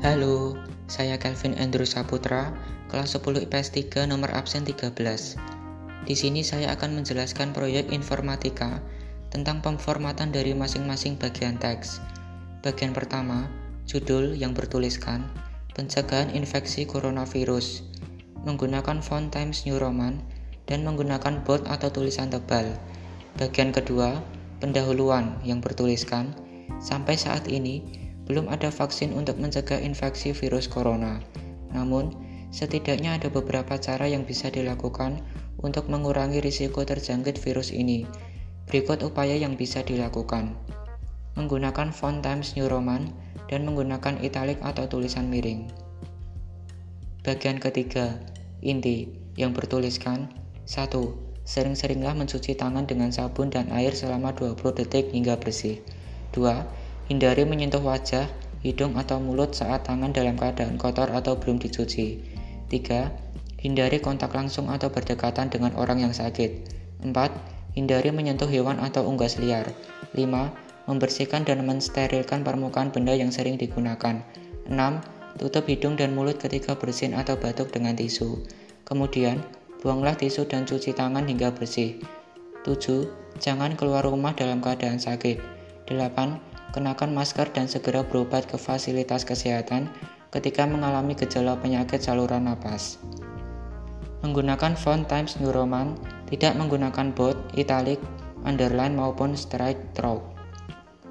Halo, saya Kelvin Andrew Saputra, kelas 10 IPS 3 nomor absen 13. Di sini saya akan menjelaskan proyek informatika tentang pemformatan dari masing-masing bagian teks. Bagian pertama, judul yang bertuliskan Pencegahan Infeksi Coronavirus menggunakan font Times New Roman dan menggunakan bold atau tulisan tebal. Bagian kedua, pendahuluan yang bertuliskan Sampai saat ini, belum ada vaksin untuk mencegah infeksi virus corona. Namun, setidaknya ada beberapa cara yang bisa dilakukan untuk mengurangi risiko terjangkit virus ini. Berikut upaya yang bisa dilakukan. Menggunakan font Times New Roman dan menggunakan italic atau tulisan miring. Bagian ketiga, inti yang bertuliskan 1. Sering-seringlah mencuci tangan dengan sabun dan air selama 20 detik hingga bersih. 2 Hindari menyentuh wajah, hidung atau mulut saat tangan dalam keadaan kotor atau belum dicuci. 3. Hindari kontak langsung atau berdekatan dengan orang yang sakit. 4. Hindari menyentuh hewan atau unggas liar. 5. Membersihkan dan mensterilkan permukaan benda yang sering digunakan. 6. Tutup hidung dan mulut ketika bersin atau batuk dengan tisu. Kemudian, buanglah tisu dan cuci tangan hingga bersih. 7. Jangan keluar rumah dalam keadaan sakit. 8 kenakan masker dan segera berobat ke fasilitas kesehatan ketika mengalami gejala penyakit saluran napas. Menggunakan font Times New Roman, tidak menggunakan bold, italic, underline maupun straight through.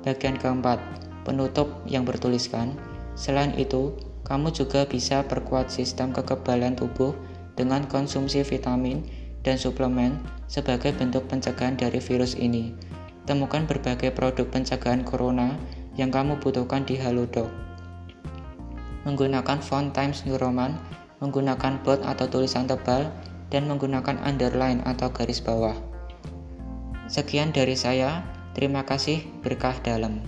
Bagian keempat, penutup yang bertuliskan. Selain itu, kamu juga bisa perkuat sistem kekebalan tubuh dengan konsumsi vitamin dan suplemen sebagai bentuk pencegahan dari virus ini. Temukan berbagai produk pencegahan corona yang kamu butuhkan di Halodoc. Menggunakan font Times New Roman, menggunakan bold atau tulisan tebal, dan menggunakan underline atau garis bawah. Sekian dari saya, terima kasih berkah dalam.